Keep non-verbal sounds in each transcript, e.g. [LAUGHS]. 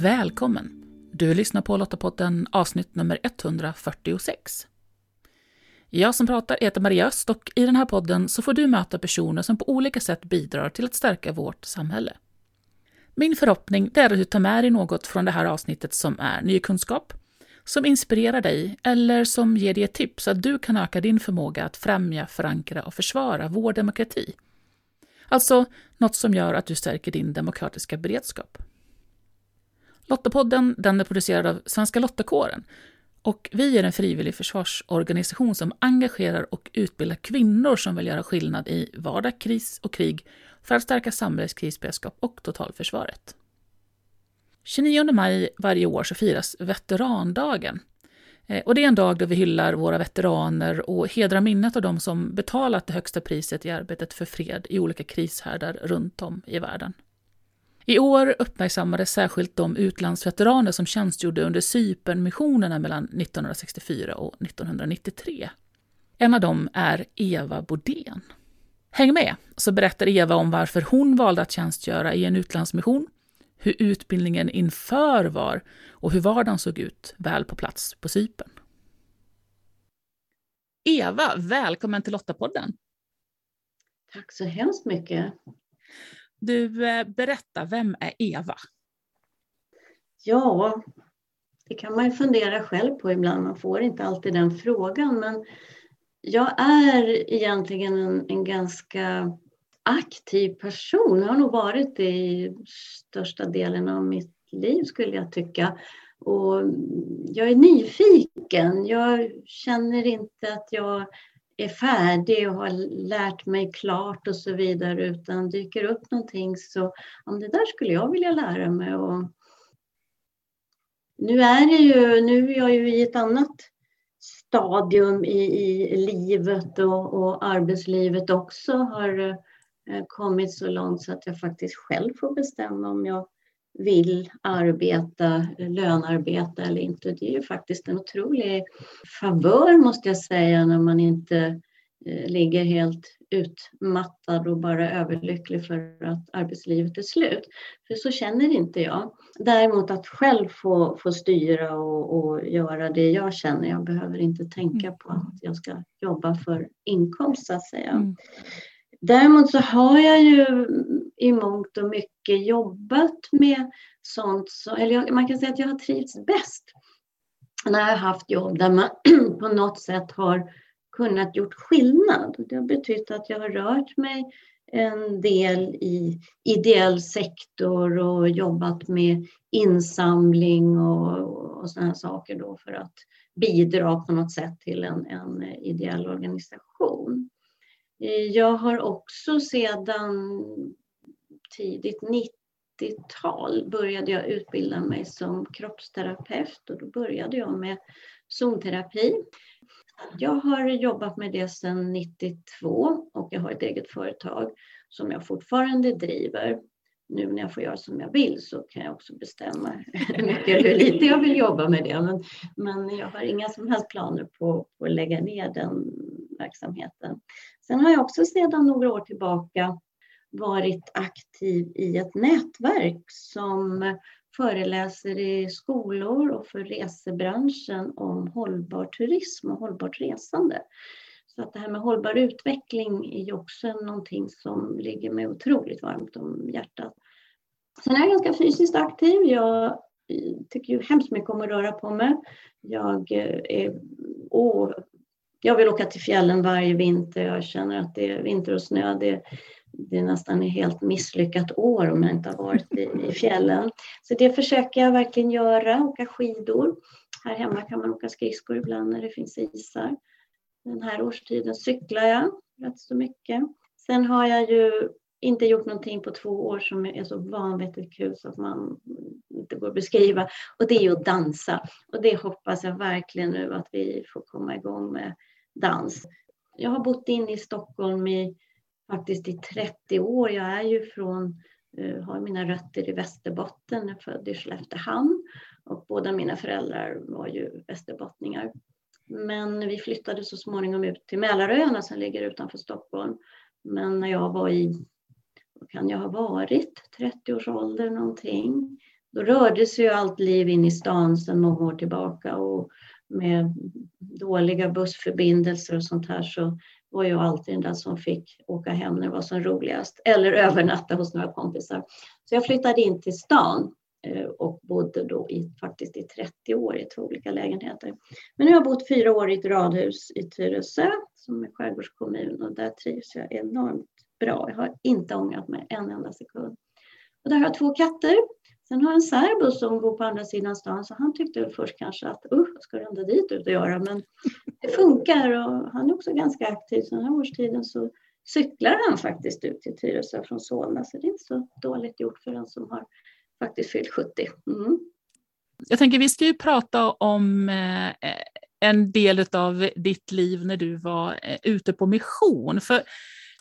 Välkommen! Du lyssnar på Lottapodden avsnitt nummer 146. Jag som pratar heter Maria Öst och i den här podden så får du möta personer som på olika sätt bidrar till att stärka vårt samhälle. Min förhoppning är att du tar med dig något från det här avsnittet som är ny kunskap, som inspirerar dig eller som ger dig ett tips så att du kan öka din förmåga att främja, förankra och försvara vår demokrati. Alltså något som gör att du stärker din demokratiska beredskap. Lottapodden den är producerad av Svenska Lottakåren och vi är en frivillig försvarsorganisation som engagerar och utbildar kvinnor som vill göra skillnad i vardag, kris och krig för att stärka samhällets krisberedskap och totalförsvaret. 29 maj varje år så firas veterandagen. Eh, och det är en dag då vi hyllar våra veteraner och hedrar minnet av dem som betalat det högsta priset i arbetet för fred i olika krishärdar runt om i världen. I år uppmärksammades särskilt de utlandsveteraner som tjänstgjorde under Cypernmissionerna mellan 1964 och 1993. En av dem är Eva Bodén. Häng med, så berättar Eva om varför hon valde att tjänstgöra i en utlandsmission, hur utbildningen inför var och hur vardagen såg ut väl på plats på Cypern. Eva, välkommen till Lottapodden. Tack så hemskt mycket. Du, eh, berätta, vem är Eva? Ja, det kan man ju fundera själv på ibland. Man får inte alltid den frågan. Men jag är egentligen en, en ganska aktiv person. Jag har nog varit det i största delen av mitt liv skulle jag tycka. Och jag är nyfiken. Jag känner inte att jag är färdig och har lärt mig klart och så vidare utan dyker upp någonting så om det där skulle jag vilja lära mig. Och nu är det ju, nu är jag ju i ett annat stadium i, i livet och, och arbetslivet också har eh, kommit så långt så att jag faktiskt själv får bestämma om jag vill arbeta, lönarbeta eller inte. Det är ju faktiskt en otrolig favör måste jag säga när man inte eh, ligger helt utmattad och bara överlycklig för att arbetslivet är slut. För så känner inte jag. Däremot att själv få, få styra och, och göra det jag känner. Jag behöver inte tänka på att jag ska jobba för inkomst så att säga. Mm. Däremot så har jag ju i mångt och mycket jobbat med sånt, så, eller man kan säga att jag har trivts bäst när jag har haft jobb där man [CLEARS THROAT] på något sätt har kunnat gjort skillnad. Det har betytt att jag har rört mig en del i ideell sektor och jobbat med insamling och, och sådana saker då för att bidra på något sätt till en, en ideell organisation. Eh, jag har också sedan tidigt 90-tal började jag utbilda mig som kroppsterapeut och då började jag med zonterapi. Jag har jobbat med det sedan 92 och jag har ett eget företag som jag fortfarande driver. Nu när jag får göra som jag vill så kan jag också bestämma hur mycket eller hur lite jag vill jobba med det. Men, men jag har inga som helst planer på, på att lägga ner den verksamheten. Sen har jag också sedan några år tillbaka varit aktiv i ett nätverk som föreläser i skolor och för resebranschen om hållbar turism och hållbart resande. Så att det här med hållbar utveckling är ju också någonting som ligger mig otroligt varmt om hjärtat. Sen är jag ganska fysiskt aktiv. Jag tycker ju hemskt mycket om att röra på mig. Jag, eh, är, åh, jag vill åka till fjällen varje vinter. Jag känner att det är vinter och snö. Det, det är nästan ett helt misslyckat år om jag inte har varit i, i fjällen. Så det försöker jag verkligen göra, åka skidor. Här hemma kan man åka skridskor ibland när det finns isar. Den här årstiden cyklar jag rätt så mycket. Sen har jag ju inte gjort någonting på två år som är så vanvettigt kul så att man inte går att beskriva. Och det är ju att dansa. Och det hoppas jag verkligen nu att vi får komma igång med dans. Jag har bott inne i Stockholm i faktiskt i 30 år. Jag är ju från, eh, har mina rötter i Västerbotten, Jag är född i Skelleftehamn och båda mina föräldrar var ju västerbottningar. Men vi flyttade så småningom ut till Mälaröarna som ligger utanför Stockholm. Men när jag var i, vad kan jag ha varit, 30 års ålder någonting, då rörde sig ju allt liv in i stan sedan många år tillbaka och med dåliga bussförbindelser och sånt här så var jag alltid den där som fick åka hem när det var som roligast eller övernatta hos några kompisar. Så jag flyttade in till stan eh, och bodde då i, faktiskt i 30 år i två olika lägenheter. Men nu har jag bott fyra år i ett radhus i Tyresö som är skärgårdskommun och där trivs jag enormt bra. Jag har inte ångrat mig en enda sekund. Och där har jag två katter. Sen har jag en särbo som bor på andra sidan stan så han tyckte väl först kanske att usch, vad ska du ända dit ut och göra? Men det funkar och han är också ganska aktiv. Så den här årstiden så cyklar han faktiskt ut till Tyresö från Solna så det är inte så dåligt gjort för den som har faktiskt fyllt 70. Mm. Jag tänker vi ska ju prata om eh, en del av ditt liv när du var eh, ute på mission. För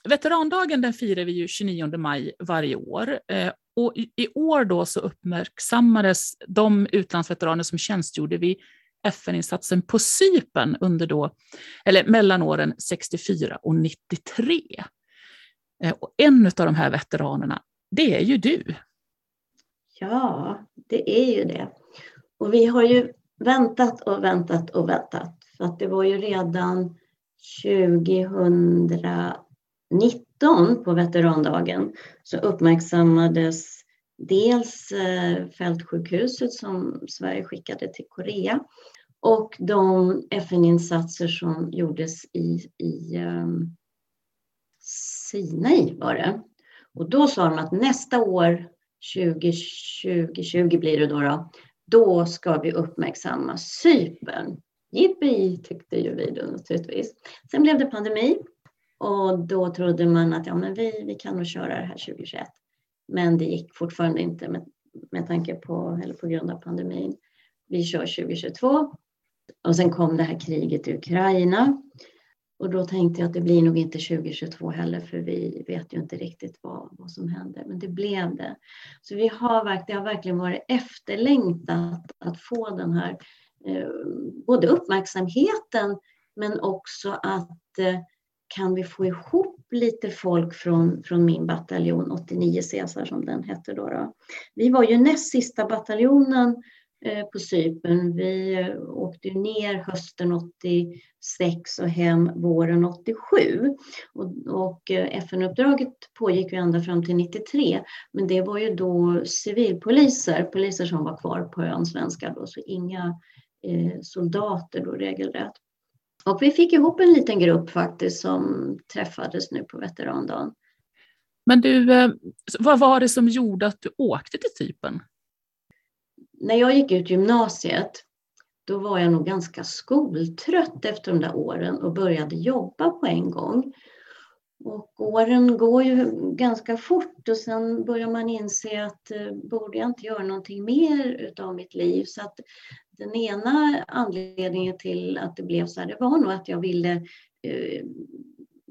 Veterandagen den firar vi ju 29 maj varje år. Eh, och I år då så uppmärksammades de utlandsveteraner som tjänstgjorde vid FN-insatsen på Cypern under då, eller mellan åren 64 och 93. Eh, och en av de här veteranerna, det är ju du. Ja, det är ju det. Och vi har ju väntat och väntat och väntat. För att det var ju redan 2000 2019 på veterandagen så uppmärksammades dels eh, fältsjukhuset som Sverige skickade till Korea och de FN-insatser som gjordes i, i um, Sinai var det. Och då sa de att nästa år, 2020 blir det då, då, då ska vi uppmärksamma Cypern. Jippi, tyckte ju vi då naturligtvis. Sen blev det pandemi och då trodde man att ja, men vi, vi kan nog köra det här 2021. Men det gick fortfarande inte med, med tanke på, eller på grund av pandemin. Vi kör 2022 och sen kom det här kriget i Ukraina. Och då tänkte jag att det blir nog inte 2022 heller för vi vet ju inte riktigt vad, vad som händer. Men det blev det. Så vi har, det har verkligen varit efterlängtat att få den här eh, både uppmärksamheten men också att eh, kan vi få ihop lite folk från, från min bataljon 89 Caesar som den hette då, då. Vi var ju näst sista bataljonen eh, på Cypern. Vi eh, åkte ner hösten 86 och hem våren 87. Och, och eh, FN-uppdraget pågick ju ända fram till 93. Men det var ju då civilpoliser, poliser som var kvar på ön, svenska då, så inga eh, soldater då regelrätt. Och vi fick ihop en liten grupp faktiskt som träffades nu på veterandagen. Men du, eh, vad var det som gjorde att du åkte till Cypern? När jag gick ut gymnasiet, då var jag nog ganska skoltrött efter de där åren och började jobba på en gång. Och åren går ju ganska fort och sen börjar man inse att eh, borde jag inte göra någonting mer av mitt liv? Så att den ena anledningen till att det blev så här, det var nog att jag ville eh,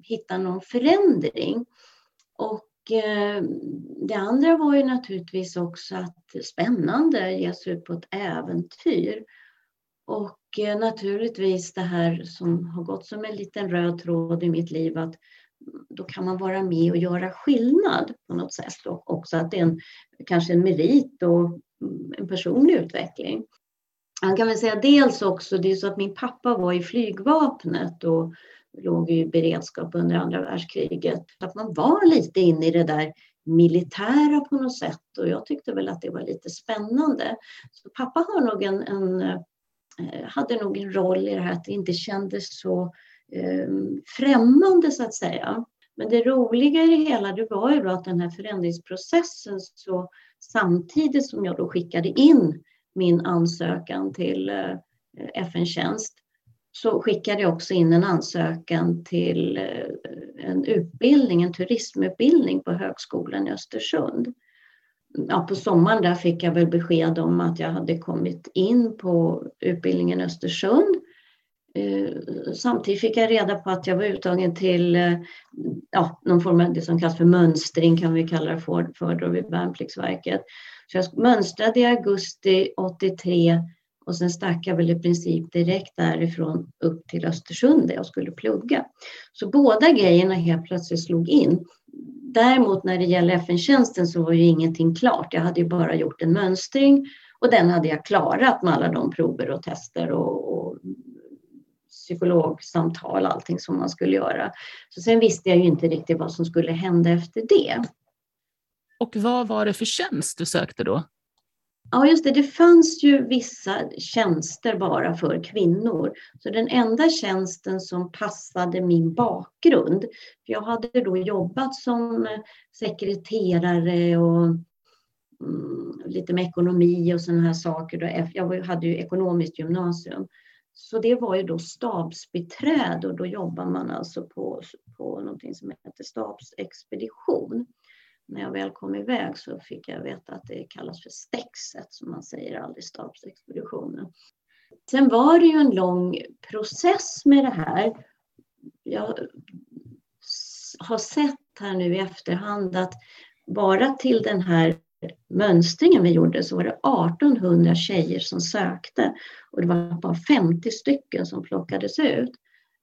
hitta någon förändring. Och eh, det andra var ju naturligtvis också att spännande ge sig ut på ett äventyr. Och eh, naturligtvis det här som har gått som en liten röd tråd i mitt liv att då kan man vara med och göra skillnad på något sätt och också att det är en, kanske en merit och en personlig utveckling. Man kan väl säga dels också, det är så att min pappa var i flygvapnet och låg i beredskap under andra världskriget. Att man var lite inne i det där militära på något sätt och jag tyckte väl att det var lite spännande. Så pappa har nog en, en eh, hade nog en roll i det här att det inte kändes så eh, främmande så att säga. Men det roliga i det hela det var ju då att den här förändringsprocessen så samtidigt som jag då skickade in min ansökan till eh, FN-tjänst så skickade jag också in en ansökan till eh, en utbildning, en turismutbildning på Högskolan i Östersund. Ja, på sommaren där fick jag väl besked om att jag hade kommit in på utbildningen i Östersund. Eh, samtidigt fick jag reda på att jag var uttagen till ja, någon form av det som kallas för mönstring kan vi kalla det för, för då vid Värnpliktsverket. Så jag mönstrade i augusti 83 och sen stack jag väl i princip direkt därifrån upp till Östersund där jag skulle plugga. Så båda grejerna helt plötsligt slog in. däremot när det gäller FN-tjänsten så var ju ingenting klart. Jag hade ju bara gjort en mönstring och den hade jag klarat med alla de prover och tester och, och psykologsamtal, allting som man skulle göra. Så sen visste jag ju inte riktigt vad som skulle hända efter det. Och vad var det för tjänst du sökte då? Ja, just det. Det fanns ju vissa tjänster bara för kvinnor. Så den enda tjänsten som passade min bakgrund, för jag hade då jobbat som eh, sekreterare och mm, lite med ekonomi och sådana här saker. Då. Jag hade ju ekonomiskt gymnasium. Så det var ju då stabsbiträde och då jobbar man alltså på, på någonting som heter stabsexpedition när jag väl kom iväg så fick jag veta att det kallas för stexet, som man säger aldrig stabsexpeditionen. Sen var det ju en lång process med det här. Jag har sett här nu i efterhand att bara till den här mönstringen vi gjorde så var det 1800 tjejer som sökte och det var bara 50 stycken som plockades ut.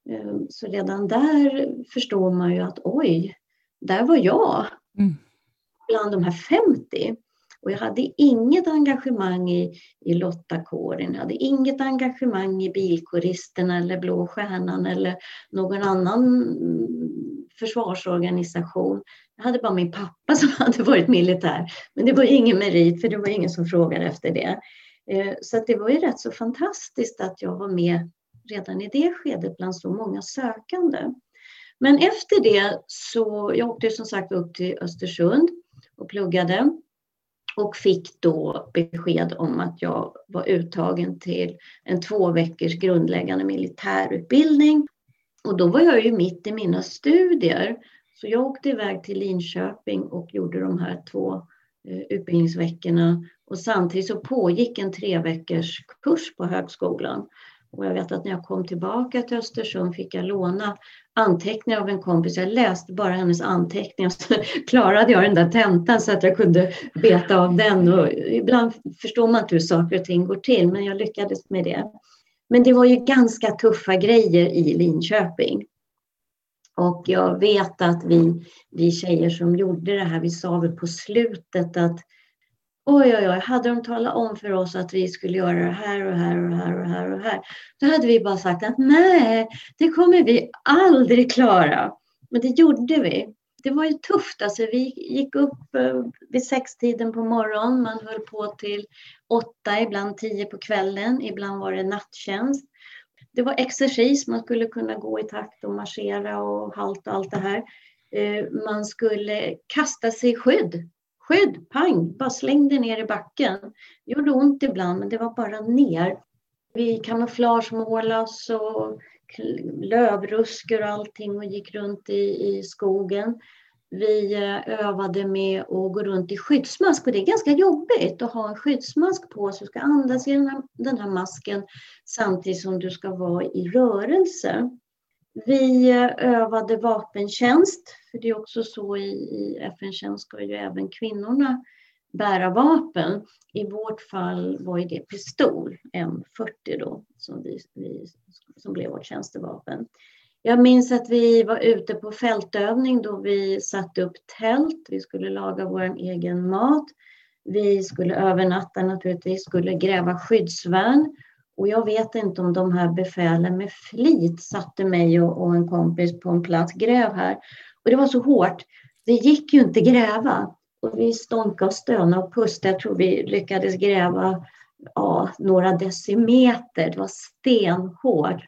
Ehm, så redan där förstår man ju att oj, där var jag. Mm bland de här 50. Och jag hade inget engagemang i, i Lottakåren, jag hade inget engagemang i Bilkåristerna eller Blå Stjärnan eller någon annan mm, försvarsorganisation. Jag hade bara min pappa [LAUGHS] som hade varit militär. Men det var ingen merit för det var ingen som frågade efter det. Eh, så det var ju rätt så fantastiskt att jag var med redan i det skedet bland så många sökande. Men efter det så, jag åkte som sagt upp till Östersund och pluggade och fick då besked om att jag var uttagen till en två veckors grundläggande militärutbildning. Och då var jag ju mitt i mina studier. Så jag åkte iväg till Linköping och gjorde de här två eh, utbildningsveckorna. Och samtidigt så pågick en tre veckors kurs på högskolan. Och jag vet att när jag kom tillbaka till Östersund fick jag låna anteckningar av en kompis. Jag läste bara hennes anteckningar så [LAUGHS] klarade jag den där tentan så att jag kunde beta av den. Och ibland förstår man inte hur saker och ting går till, men jag lyckades med det. Men det var ju ganska tuffa grejer i Linköping. Och jag vet att vi, vi tjejer som gjorde det här, vi sa väl på slutet att Oj, oj, oj, hade de talat om för oss att vi skulle göra det här och här och här och här och här, då hade vi bara sagt att nej, det kommer vi aldrig klara. Men det gjorde vi. Det var ju tufft. Alltså, vi gick upp eh, vid sextiden på morgonen. Man höll på till åtta, ibland tio på kvällen. Ibland var det nattjänst. Det var exercis. Man skulle kunna gå i takt och marschera och halt och allt det här. Eh, man skulle kasta sig i skydd skydd, pang, bara slängde ner i backen. Det gjorde ont ibland, men det var bara ner. Vi kamouflagemålade oss och lövruskor och allting och gick runt i, i skogen. Vi eh, övade med att gå runt i skyddsmask och det är ganska jobbigt att ha en skyddsmask på så du ska andas i den här, den här masken samtidigt som du ska vara i rörelse. Vi eh, övade vapentjänst, för det är också så i, i FN-tjänst ska ju även kvinnorna bära vapen. I vårt fall var det pistol, M40 då, som, vi, vi, som blev vårt tjänstevapen. Jag minns att vi var ute på fältövning då vi satte upp tält. Vi skulle laga vår egen mat. Vi skulle övernatta naturligtvis, skulle gräva skyddsvärn och jag vet inte om de här befälen med flit satte mig och, en kompis på en plats, gräv här. Och det var så hårt. Det gick ju inte gräva. Och vi stånkade och stönade och pustade. Jag tror vi lyckades gräva ja, några decimeter. Det var stenhårt.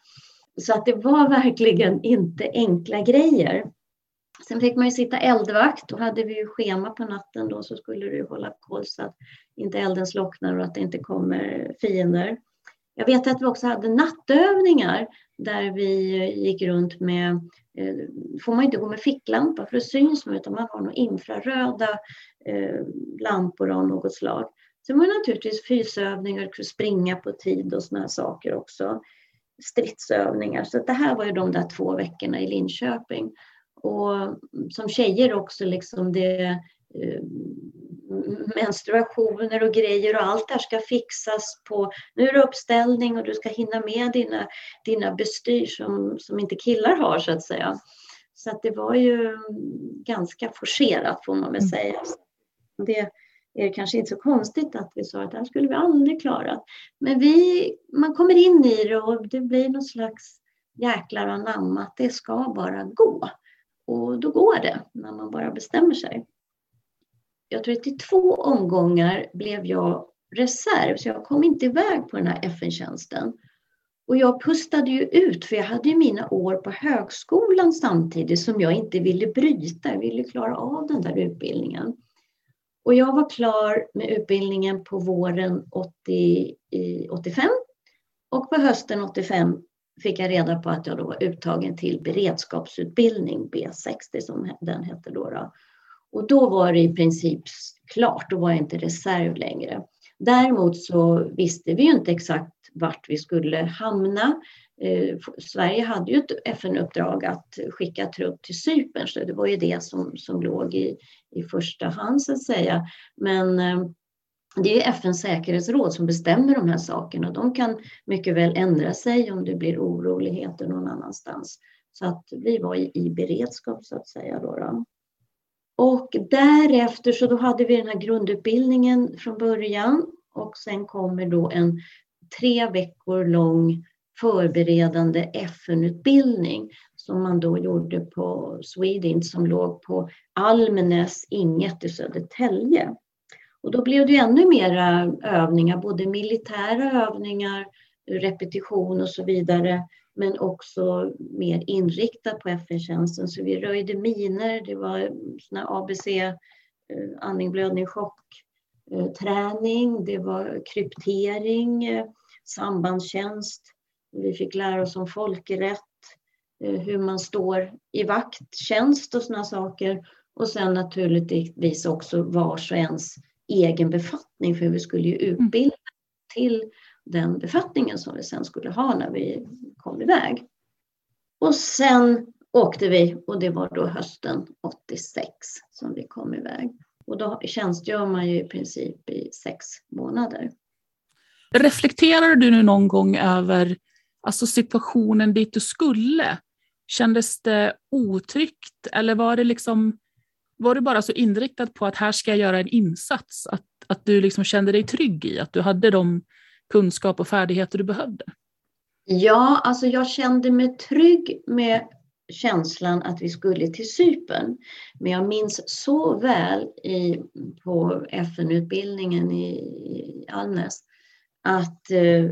Så att det var [LAUGHS] verkligen inte enkla grejer. Sen fick man ju sitta eldvakt. Då hade vi ju schema på natten. Då så skulle du hålla koll så att inte elden slocknar och att det inte kommer fiender. Jag vet att vi också hade nattövningar där vi gick runt med, eh, får man inte gå med ficklampa för det syns man utan man har nog infraröda eh, lampor av något slag. Sen var det naturligtvis fysövningar, springa på tid och sådana saker också. Stridsövningar. Så det här var ju de där två veckorna i Linköping. Och som tjejer också, liksom det, eh, menstruationer och grejer och allt det här ska fixas på, nu är det uppställning och du ska hinna med dina, dina bestyr som, som inte killar har så att säga. Så det var ju ganska forcerat får man väl mm. säga. Det är kanske inte så konstigt att vi sa att det här skulle vi aldrig klara. Men vi, man kommer in i det och det blir någon slags jäklar anamma att det ska bara gå. Och då går det när man bara bestämmer sig. Jag tror att i två omgångar blev jag reserv, så jag kom inte iväg på den här FN-tjänsten. Och jag pustade ju ut, för jag hade ju mina år på högskolan samtidigt som jag inte ville bryta. Jag ville klara av den där utbildningen. Och jag var klar med utbildningen på våren 80, 85 och på hösten 85 fick jag reda på att jag då var uttagen till beredskapsutbildning, B60 som den hette då. då. Och då var det i princip klart, då var jag inte reserv längre. Däremot så visste vi ju inte exakt vart vi skulle hamna. Eh, Sverige hade ju ett FN-uppdrag att skicka trupp till Cypern, så det var ju det som, som låg i, i första hand så att säga. Men eh, det är FNs säkerhetsråd som bestämmer de här sakerna. De kan mycket väl ändra sig om det blir oroligheter någon annanstans. Så att vi var i, i beredskap så att säga. Då, då. Och därefter så då hade vi den här grundutbildningen från början och sen kommer då en tre veckor lång förberedande FN-utbildning som man då gjorde på Swedint som låg på Almenäs Inget i Södertälje. Och då blev det ännu mera övningar, både militära övningar, repetition och så vidare, men också mer inriktat på FN-tjänsten. Så vi röjde miner, det var såna ABC, eh, andning, blödning, chock, eh, träning, det var kryptering, eh, sambandstjänst. Vi fick lära oss om folkrätt, hur man står i vakttjänst och sådana saker. Och sen naturligtvis också vars och ens egen befattning, för vi skulle ju mm. utbilda till den befattningen som vi sen skulle ha när vi kom iväg. Och sen åkte vi och det var då hösten 86 som vi kom iväg. Och då tjänstgör man ju i princip i sex månader. Reflekterar du nu någon gång över alltså situationen dit du skulle? Kändes det otryggt eller var det liksom var du bara så inriktad på att här ska jag göra en insats? Att, att du liksom kände dig trygg i att du hade de kunskap och färdigheter du behövde? Ja, alltså jag kände mig trygg med känslan att vi skulle till Cypern. Men jag minns så väl i, på FN-utbildningen i, i Almnäs att eh,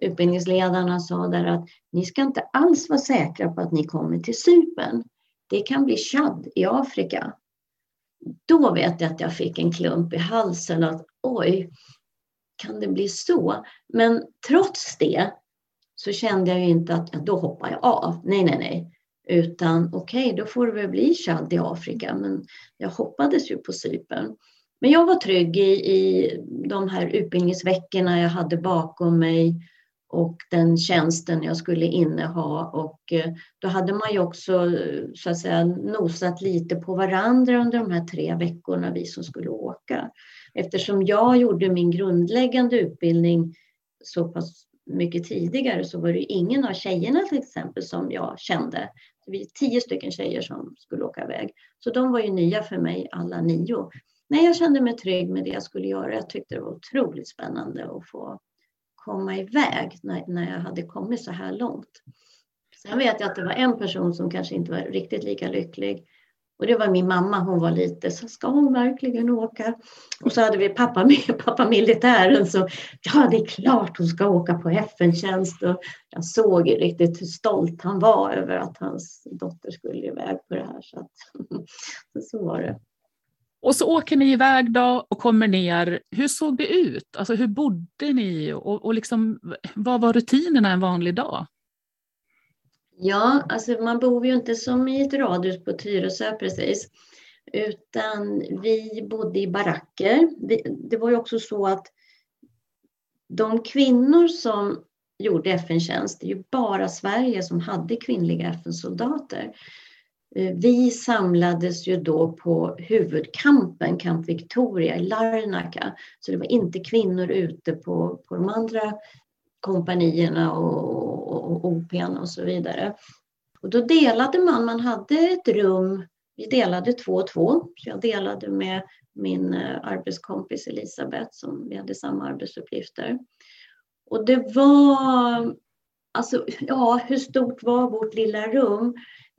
utbildningsledarna sa där att ni ska inte alls vara säkra på att ni kommer till Cypern. Det kan bli Chad i Afrika. Då vet jag att jag fick en klump i halsen att oj, kan det bli så? Men trots det så kände jag ju inte att ja, då hoppar jag av. Nej, nej, nej. Utan okej, okay, då får det väl bli Chad i Afrika. Men jag hoppades ju på Cypern. Men jag var trygg i, i de här utbildningsveckorna jag hade bakom mig och den tjänsten jag skulle inneha. Och eh, då hade man ju också eh, så att säga nosat lite på varandra under de här tre veckorna, vi som skulle åka. Eftersom jag gjorde min grundläggande utbildning så pass mycket tidigare så var det ingen av tjejerna till exempel som jag kände. Vi är tio stycken tjejer som skulle åka iväg. Så de var ju nya för mig alla nio. Nej, jag kände mig trygg med det jag skulle göra. Jag tyckte det var otroligt spännande att få komma iväg när, när jag hade kommit så här långt. Sen vet jag att det var en person som kanske inte var riktigt lika lycklig. Och det var min mamma, hon var lite så ska hon verkligen åka? Och så hade vi pappa, [LAUGHS] pappa militären så ja det är klart hon ska åka på FN-tjänst. Och jag såg ju riktigt hur stolt han var över att hans dotter skulle iväg på det här. Så, att, [LAUGHS] så var det. Och så åker ni iväg då och kommer ner. Hur såg det ut? Alltså hur bodde ni och, och liksom, vad var rutinerna en vanlig dag? Ja, alltså man bor ju inte som i ett radhus på Tyresö precis, utan vi bodde i baracker. Det var ju också så att de kvinnor som gjorde FN-tjänst, det är ju bara Sverige som hade kvinnliga FN-soldater. Eh, vi samlades ju då på huvudkampen, Camp Victoria i Larnaca. Så det var inte kvinnor ute på, på de andra kompanierna och, och, och OPn och så vidare. Och då delade man, man hade ett rum, vi delade två och två. Så jag delade med min eh, arbetskompis Elisabeth som vi hade samma arbetsuppgifter. Och det var, alltså ja, hur stort var vårt lilla rum?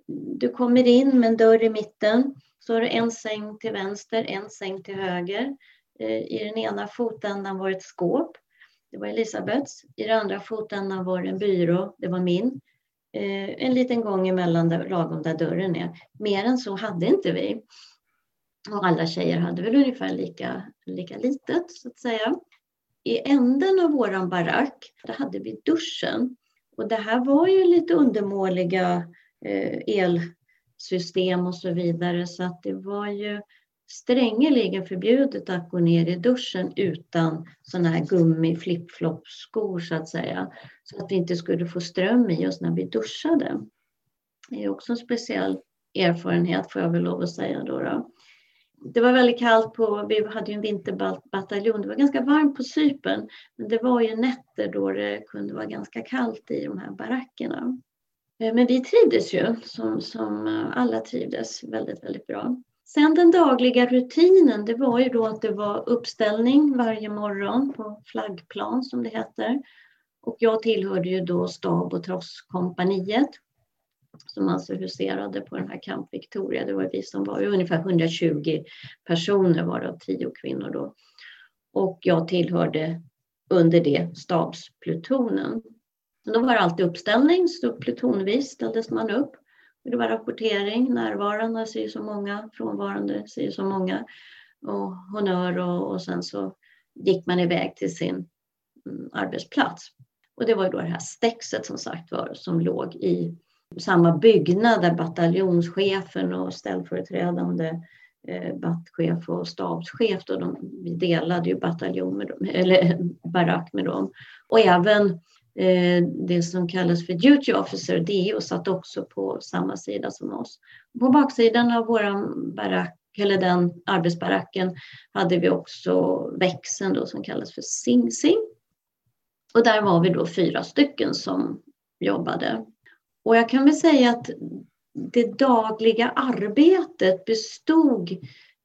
Du kommer in med en dörr i mitten, så har du en säng till vänster, en säng till höger. Eh, I den ena fotändan var ett skåp, det var Elisabeths. I den andra fotändan var det en byrå, det var min. Eh, en liten gång emellan där, lagom där dörren är. Mer än så hade inte vi. Och alla tjejer hade väl ungefär lika, lika litet så att säga. I änden av våran barack, där hade vi duschen. Och det här var ju lite undermåliga Eh, elsystem och så vidare så att det var ju strängeligen förbjudet att gå ner i duschen utan sådana här gummi flip-flop-skor så att säga. Så att vi inte skulle få ström i oss när vi duschade. Det är också en speciell erfarenhet får jag väl lov att säga då. då. Det var väldigt kallt på, vi hade ju en vinterbataljon, det var ganska varmt på Sypen, men det var ju nätter då det kunde vara ganska kallt i de här barackerna. Eh, men vi trivdes ju, som, som eh, alla trivdes väldigt, väldigt bra. Sen den dagliga rutinen, det var ju då att det var uppställning varje morgon på flaggplan som det heter. Och jag tillhörde ju då stab och trosskompaniet som alltså huserade på den här Camp Victoria. Det var vi som var ungefär 120 personer varav 10 kvinnor då. Och jag tillhörde under det stabsplutonen. Men Då var det alltid uppställning, så plutonvis ställdes man upp. Det var rapportering, närvarande säger så många, frånvarande säger så många och honör och, och sen så gick man iväg till sin mm, arbetsplats. Och det var då det här stexet som sagt var som låg i samma byggnad där bataljonschefen och ställföreträdande eh, battchef och stabschef, då de, vi delade ju bataljon med dem, eller barack med dem. Och även Eh, det som kallas för Duty Officer, DO, satt också på samma sida som oss. På baksidan av vår barack, eller den arbetsbaracken, hade vi också växeln då som kallas för Sing Sing. Och där var vi då fyra stycken som jobbade. Och jag kan väl säga att det dagliga arbetet bestod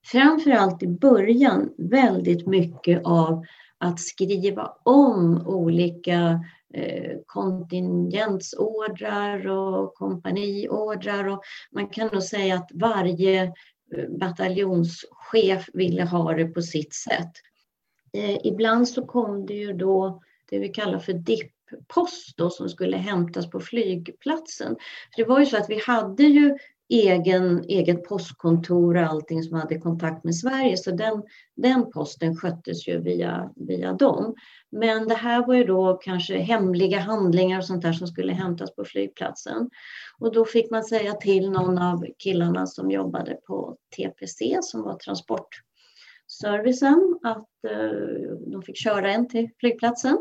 framför allt i början väldigt mycket av att skriva om olika eh, kontingensordrar och kompaniordrar. Och man kan nog säga att varje eh, bataljonschef ville ha det på sitt sätt. Eh, ibland så kom det ju då det vi kallar för dipp-post som skulle hämtas på flygplatsen. det var ju så att vi hade ju egen, eget postkontor och allting som hade kontakt med Sverige. Så den, den posten sköttes ju via, via dem. Men det här var ju då kanske hemliga handlingar och sånt där som skulle hämtas på flygplatsen. Och då fick man säga till någon av killarna som jobbade på TPC som var transportservicen att eh, de fick köra en till flygplatsen.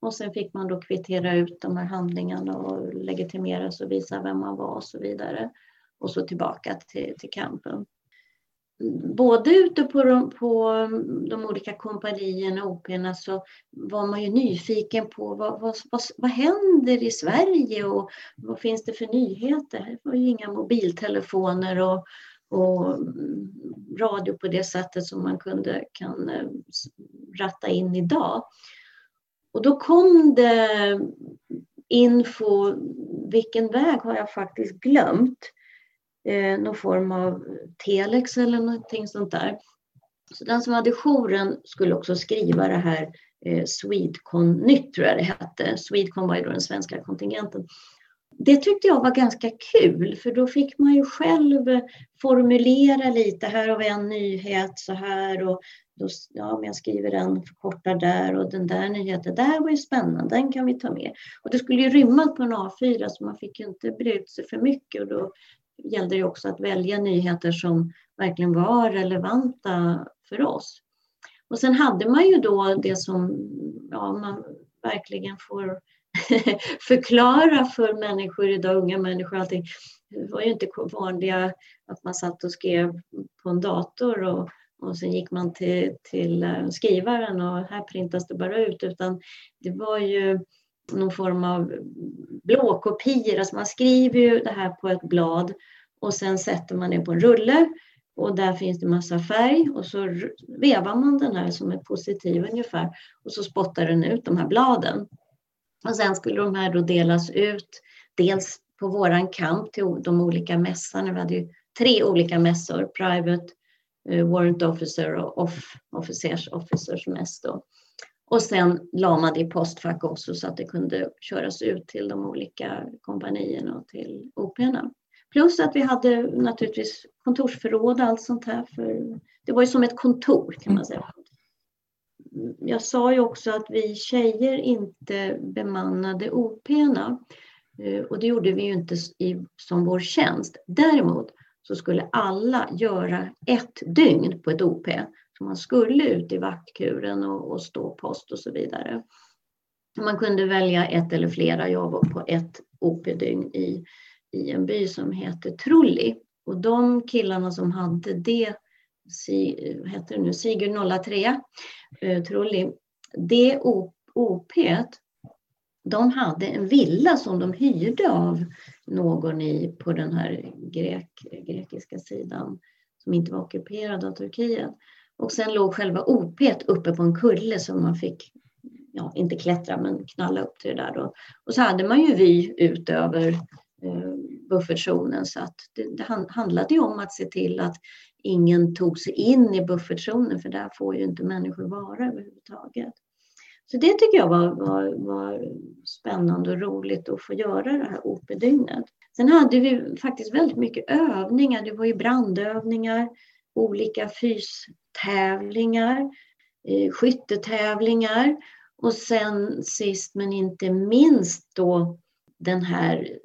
Och sen fick man då kvittera ut de här handlingarna och legitimera och visa vem man var och så vidare och så tillbaka till, till campen. Både ute på de, på de olika kompanierna och OP'na så var man ju nyfiken på vad, vad, vad, vad händer i Sverige och vad finns det för nyheter? Det var ju inga mobiltelefoner och, och radio på det sättet som man kunde kan eh, ratta in idag. Och då kom det info, vilken väg har jag faktiskt glömt? Eh, någon form av telex eller någonting sånt där. Så den som hade jouren skulle också skriva det här eh, Swedcon Nytt tror jag det hette. Swedcon var ju då den svenska kontingenten. Det tyckte jag var ganska kul för då fick man ju själv eh, formulera lite. Här har vi en nyhet så här och då, ja, men jag skriver den förkortar där och den där nyheten, det här var ju spännande, den kan vi ta med. Och det skulle ju rymma på en A4 så man fick ju inte bre ut sig för mycket och då gällde det också att välja nyheter som verkligen var relevanta för oss. Och sen hade man ju då det som ja, man verkligen får [LAUGHS] förklara för människor idag, unga människor allting. Det var ju inte vanliga att man satt och skrev på en dator och, och sen gick man till, till eh, skrivaren och här printas det bara ut utan det var ju någon form av blåkopior. Alltså man skriver ju det här på ett blad och sen sätter man det på en rulle och där finns det massa färg och så vevar man den här som är positiv ungefär och så spottar den ut de här bladen. Och sen skulle de här då delas ut dels på våran kamp till de olika mässarna. Vi hade ju tre olika mässor, Private, eh, Warrant Officer och Off Officers Officers mäss då. Och sen la man det i postfack också så att det kunde köras ut till de olika kompanierna och till operorna. Plus att vi hade naturligtvis kontorsförråd och allt sånt här. För det var ju som ett kontor kan man säga. Jag sa ju också att vi tjejer inte bemannade operorna. Eh, och det gjorde vi ju inte i, som vår tjänst. Däremot så skulle alla göra ett dygn på ett OP. Man skulle ut i vaktkuren och, och stå post och så vidare. Man kunde välja ett eller flera. jobb på ett OP-dygn i, i en by som heter Trulli. Och de killarna som hade det, si, heter det nu, Sigurd 03, eh, Trulli, det OP de hade en villa som de hyrde av någon i, på den här grek, grekiska sidan som inte var ockuperad av Turkiet. Och sen låg själva OP uppe på en kulle som man fick, ja inte klättra men knalla upp till det där då. Och så hade man ju vy ut över eh, buffertzonen så att det, det handlade ju om att se till att ingen tog sig in i buffertzonen för där får ju inte människor vara överhuvudtaget. Så det tycker jag var, var, var spännande och roligt att få göra det här OP-dygnet. Sen hade vi faktiskt väldigt mycket övningar. Det var ju brandövningar, olika fys tävlingar, eh, skyttetävlingar och sen sist men inte minst då den här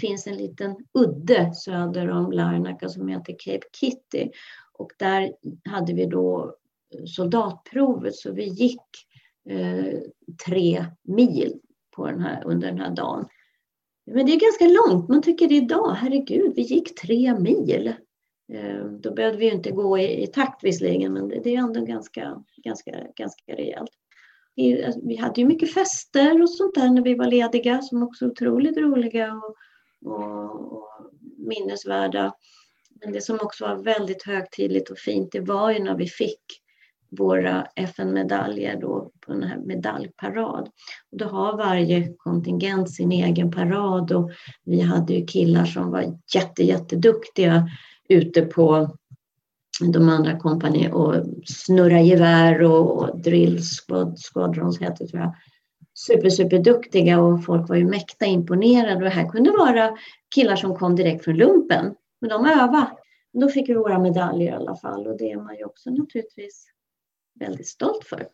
finns en liten udde söder om Larnaca som heter Cape Kitty och där hade vi då eh, soldatprovet så vi gick eh, tre mil på den här, under den här dagen. Men det är ganska långt. Man tycker det idag, herregud, vi gick tre mil. Eh, då behövde vi inte gå i, i takt visserligen, men det, det är ändå ganska, ganska, ganska rejält. Vi, alltså, vi hade ju mycket fester och sånt där när vi var lediga som också är otroligt roliga och, och, och minnesvärda. Men det som också var väldigt högtidligt och fint, det var ju när vi fick våra FN-medaljer då på den här medaljparad. Och då har varje kontingent sin egen parad och vi hade ju killar som var jätte, jätteduktiga ute på de andra kompani och snurra gevär och, och drill squad, squadrons heter tror jag. Super, super duktiga och folk var ju mäkta imponerade och det här kunde vara killar som kom direkt från lumpen. Men de övade. Då fick vi våra medaljer i alla fall och det är man ju också naturligtvis väldigt stolt för.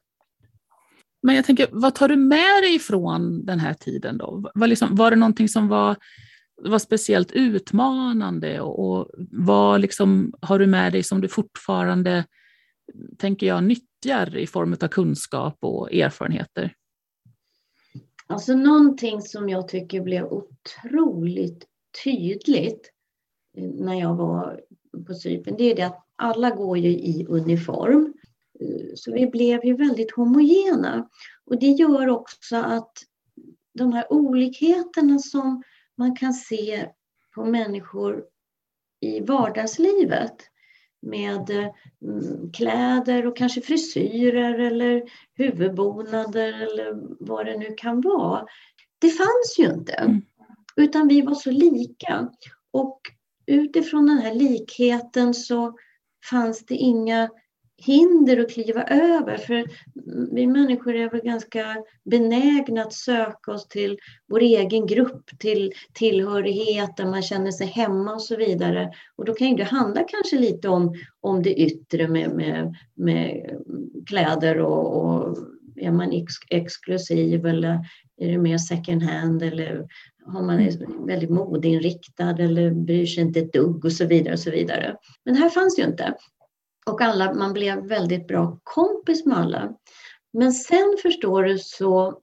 Men jag tänker, vad tar du med dig från den här tiden då? Var, liksom, var det någonting som var, var speciellt utmanande och, och vad liksom, har du med dig som du fortfarande, tänker jag, nyttjar i form av kunskap och erfarenheter? Alltså någonting som jag tycker blev otroligt tydligt eh, när jag var på Cypern, det är det att alla går ju i uniform. Eh, så vi blev ju väldigt homogena. Och det gör också att de här olikheterna som man kan se på människor i vardagslivet med mm, kläder och kanske frisyrer eller huvudbonader eller vad det nu kan vara. Det fanns ju inte, mm. utan vi var så lika. Och utifrån den här likheten så fanns det inga hinder att kliva över. För vi människor är väl ganska benägna att söka oss till vår egen grupp, till tillhörighet där man känner sig hemma och så vidare. Och då kan ju det handla kanske lite om, om det yttre med, med, med kläder och, och är man ex exklusiv eller är det mer second hand eller har man är väldigt modeinriktad eller bryr sig inte ett dugg och så vidare. och så vidare. Men här fanns ju inte. Och alla, man blev väldigt bra kompis med alla. Men sen förstår du så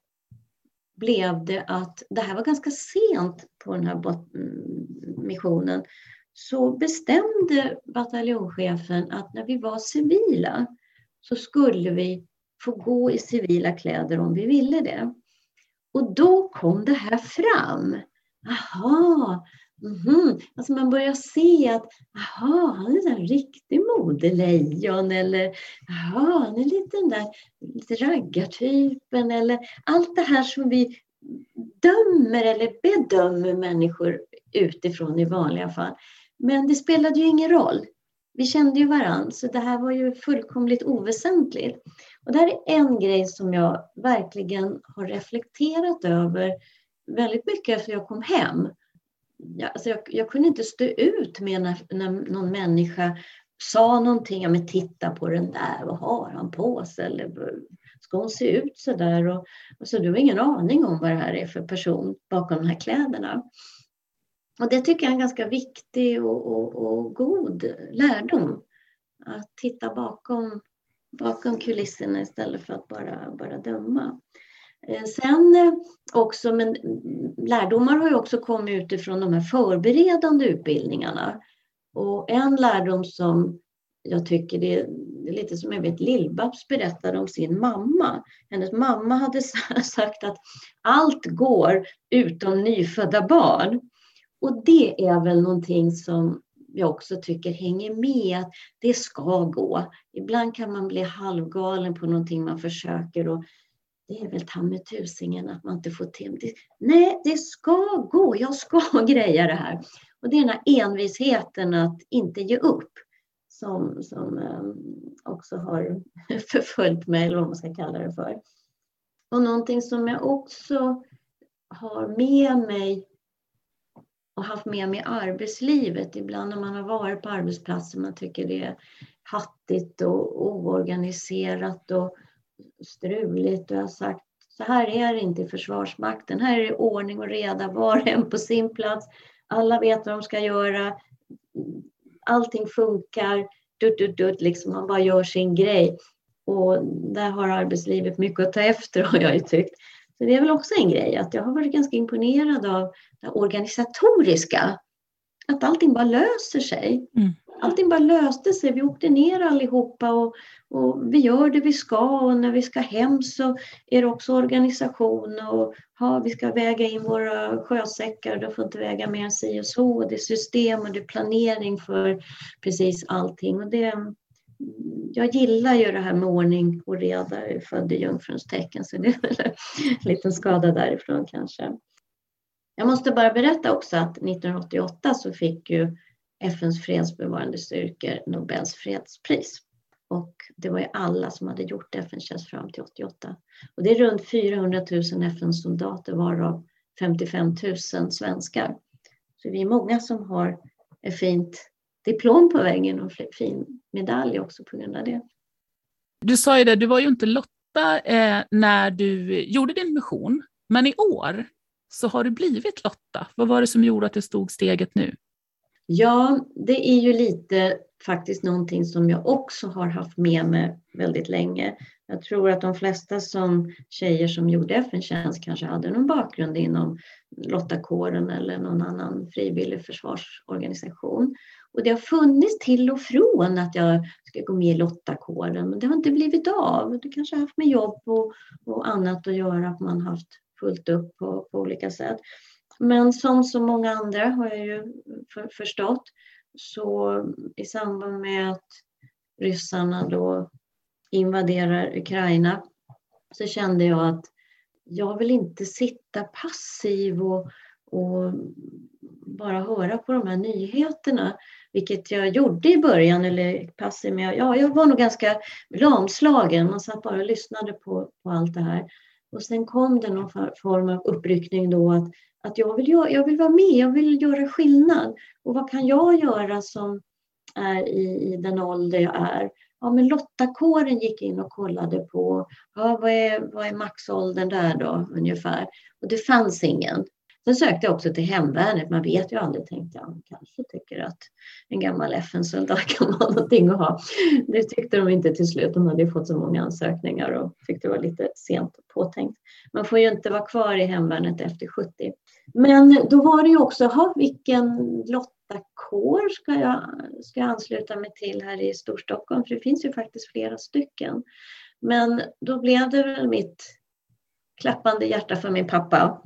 blev det att det här var ganska sent på den här missionen. Så bestämde bataljonschefen att när vi var civila så skulle vi få gå i civila kläder om vi ville det. Och då kom det här fram. Aha, Mm-hmm. Alltså man börjar se att aha, han är en riktig modelejon eller aha, han är lite den där lite raggartypen eller allt det här som vi dömer eller bedömer människor utifrån i vanliga fall. Men det spelade ju ingen roll. Vi kände ju varandra, så det här var ju fullkomligt oväsentligt. Och det här är en grej som jag verkligen har reflekterat över väldigt mycket efter jag kom hem jag, alltså jag, jag, kunde inte stå ut med när, när någon människa sa någonting, ja men titta på den där, vad har han på sig? Eller ska hon se ut så där? Och, och så du har ingen aning om vad det här är för person bakom de här kläderna. Och det tycker jag är en ganska viktig och, och, och god lärdom. Att titta bakom, bakom kulisserna istället för att bara, bara döma. Eh, sen eh, också, men lärdomar har ju också kommit utifrån de här förberedande utbildningarna. Och en lärdom som jag tycker det är, lite som jag vet Lill-Babs berättade om sin mamma. Hennes mamma hade [LAUGHS] sagt att allt går utom nyfödda barn. Och det är väl någonting som jag också tycker hänger med, att det ska gå. Ibland kan man bli halvgalen på någonting man försöker och det är väl ta med tusingen att man inte får till det. Nej, det ska gå, jag ska [LAUGHS] greja det här. Och det är den här envisheten att inte ge upp som, som ehm, också har [LAUGHS] förföljt mig, eller vad man ska kalla det för. Och någonting som jag också har med mig och haft med mig i arbetslivet. Ibland när man har varit på arbetsplatser man tycker det är hattigt och oorganiserat och struligt och jag har sagt så här är det inte i Försvarsmakten. Här är det ordning och reda, var och en på sin plats. Alla vet vad de ska göra. Allting funkar. Dutt, dutt, dutt, liksom man bara gör sin grej. Och där har arbetslivet mycket att ta efter [LAUGHS] har jag ju tyckt. Så det är väl också en grej att jag har varit ganska imponerad av det organisatoriska. Att allting bara löser sig. Mm allting bara löste sig. Vi åkte ner allihopa och, och vi gör det vi ska och när vi ska hem så är det också organisation och ha, vi ska väga in våra sjösäckar, de får inte väga mer än si och så. Det är system och det är planering för precis allting. Och det, jag gillar ju det här med ordning och reda, jag är född i jungfruns tecken så det är väl en liten skada därifrån kanske. Jag måste bara berätta också att 1988 så fick ju FNs fredsbevarande styrkor Nobels fredspris. Och det var ju alla som hade gjort FN-tjänst fram till 88. Och det är runt 400 000 FN-soldater varav 55 000 svenskar. Så vi är många som har ett fint diplom på väggen och en fin medalj också på grund av det. Du sa ju det, du var ju inte Lotta eh, när du gjorde din mission, men i år så har du blivit Lotta. Vad var det som gjorde att du stod steget nu? Ja, det är ju lite faktiskt någonting som jag också har haft med mig väldigt länge. Jag tror att de flesta som tjejer som gjorde FN-tjänst kanske hade någon bakgrund inom Lottakåren eller någon annan frivillig försvarsorganisation. Och det har funnits till och från att jag ska gå med i Lottakåren, men det har inte blivit av. Det kanske har haft med jobb och, och annat att göra, att man haft fullt upp på, på olika sätt. Men som så många andra har jag ju för, förstått så i samband med att ryssarna då invaderar Ukraina så kände jag att jag vill inte sitta passiv och, och bara höra på de här nyheterna, vilket jag gjorde i början, eller passiv, men jag, ja, jag var nog ganska lamslagen. Man satt bara och lyssnade på, på allt det här. Och sen kom det någon form av uppryckning då att att jag vill, jag vill vara med, jag vill göra skillnad. Och vad kan jag göra som är i, i den ålder jag är? Ja, men Lottakåren gick in och kollade på ja, vad, är, vad är maxåldern där då ungefär. Och det fanns ingen. Sen sökte jag också till hemvärnet. Man vet ju aldrig, tänkte jag. Kanske tycker att en gammal FN-soldat [LAUGHS] kan vara någonting att ha. Det tyckte de inte till slut. De hade ju fått så många ansökningar och tyckte det var lite sent påtänkt. Man får ju inte vara kvar i hemvärnet efter 70. Men då var det ju också, ha, vilken lottakår ska jag, ska jag ansluta mig till här i Storstockholm? För det finns ju faktiskt flera stycken. Men då blev det väl mitt klappande hjärta för min pappa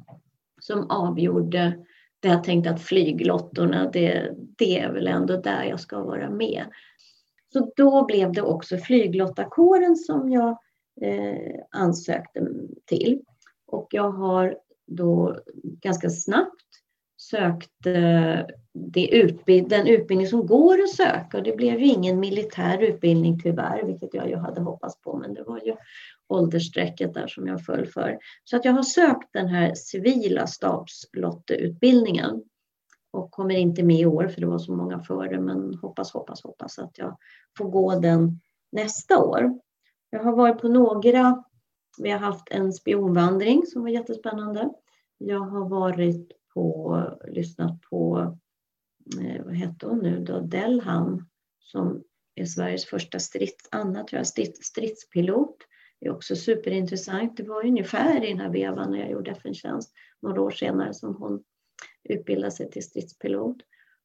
som avgjorde där jag tänkte att flyglottorna, det, det är väl ändå där jag ska vara med. Så då blev det också flyglottakåren som jag eh, ansökte till. Och jag har då ganska snabbt sökt eh, det utbild den utbildning som går att söka. Och det blev ju ingen militär utbildning tyvärr, vilket jag ju hade hoppats på, men det var ju åldersstrecket där som jag föll för. Så att jag har sökt den här civila stabslotteutbildningen och kommer inte med i år för det var så många före, men hoppas, hoppas, hoppas att jag får gå den nästa år. Jag har varit på några, vi har haft en spionvandring som var jättespännande. Jag har varit på, lyssnat på, eh, vad hette hon nu då, Delham som är Sveriges första strids, Anna tror jag, stridspilot. Det är också superintressant. Det var ungefär i den här vevan när jag gjorde FN-tjänst några år senare som hon utbildade sig till stridspilot.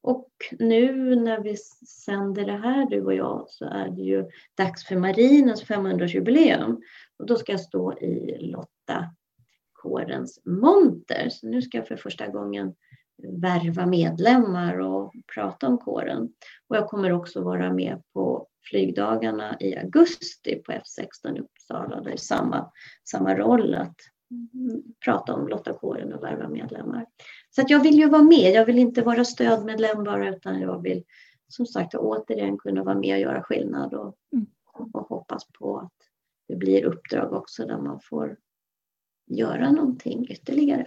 Och nu när vi sänder det här, du och jag, så är det ju dags för marinens 500-årsjubileum. Och då ska jag stå i Lotta kårens monter. Så nu ska jag för första gången värva medlemmar och prata om kåren. Och jag kommer också vara med på flygdagarna i augusti på F16 i Uppsala. Det är samma, samma roll att prata om lottakåren och värva medlemmar. Så att jag vill ju vara med. Jag vill inte vara stödmedlem bara utan jag vill som sagt återigen kunna vara med och göra skillnad och, mm. och hoppas på att det blir uppdrag också där man får göra någonting ytterligare.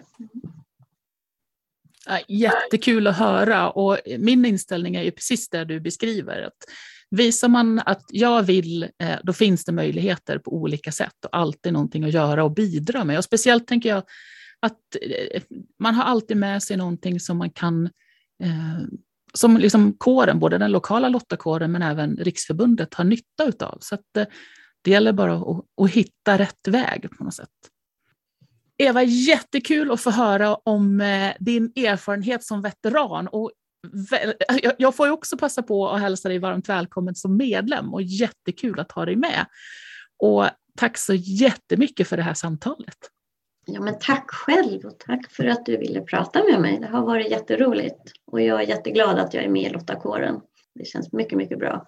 jättekul att höra och min inställning är ju precis det du beskriver. Att Visar man att jag vill, eh, då finns det möjligheter på olika sätt och alltid någonting att göra och bidra med. Och speciellt tänker jag att eh, man har alltid med sig någonting som man kan eh, som liksom kåren, både den lokala lottakåren men även Riksförbundet har nytta utav. Så att det gäller bara att, att hitta rätt väg på något sätt. Eva, jättekul att få höra om din erfarenhet som veteran och [LAUGHS] jag får ju också passa på att hälsa dig varmt välkommen som medlem och jättekul att ha dig med. Och tack så jättemycket för det här samtalet. Ja, men tack själv och tack för att du ville prata med mig. Det har varit jätteroligt och jag är jätteglad att jag är med i Lottakåren. Det känns mycket, mycket bra.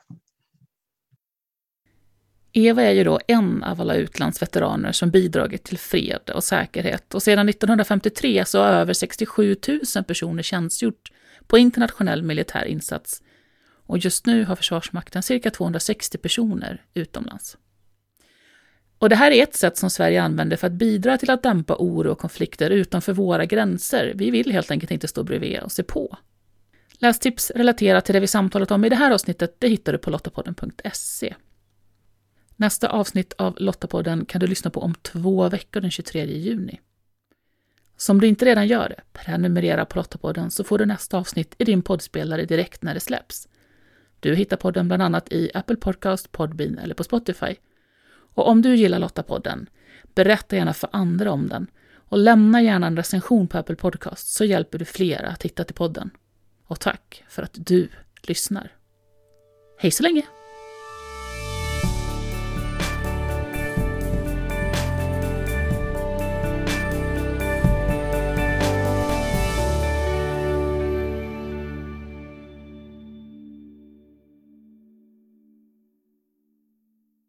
Eva är ju då en av alla utlandsveteraner som bidragit till fred och säkerhet och sedan 1953 så har över 67 000 personer tjänstgjort på internationell militär insats och just nu har Försvarsmakten cirka 260 personer utomlands. Och det här är ett sätt som Sverige använder för att bidra till att dämpa oro och konflikter utanför våra gränser. Vi vill helt enkelt inte stå bredvid och se på. Lästips relaterat till det vi samtalat om i det här avsnittet det hittar du på lottapodden.se. Nästa avsnitt av Lottapodden kan du lyssna på om två veckor den 23 juni. Så om du inte redan gör det, prenumerera på Lottapodden så får du nästa avsnitt i din poddspelare direkt när det släpps. Du hittar podden bland annat i Apple Podcast, Podbean eller på Spotify. Och om du gillar Lottapodden, berätta gärna för andra om den och lämna gärna en recension på Apple Podcast så hjälper du fler att hitta till podden. Och tack för att du lyssnar. Hej så länge!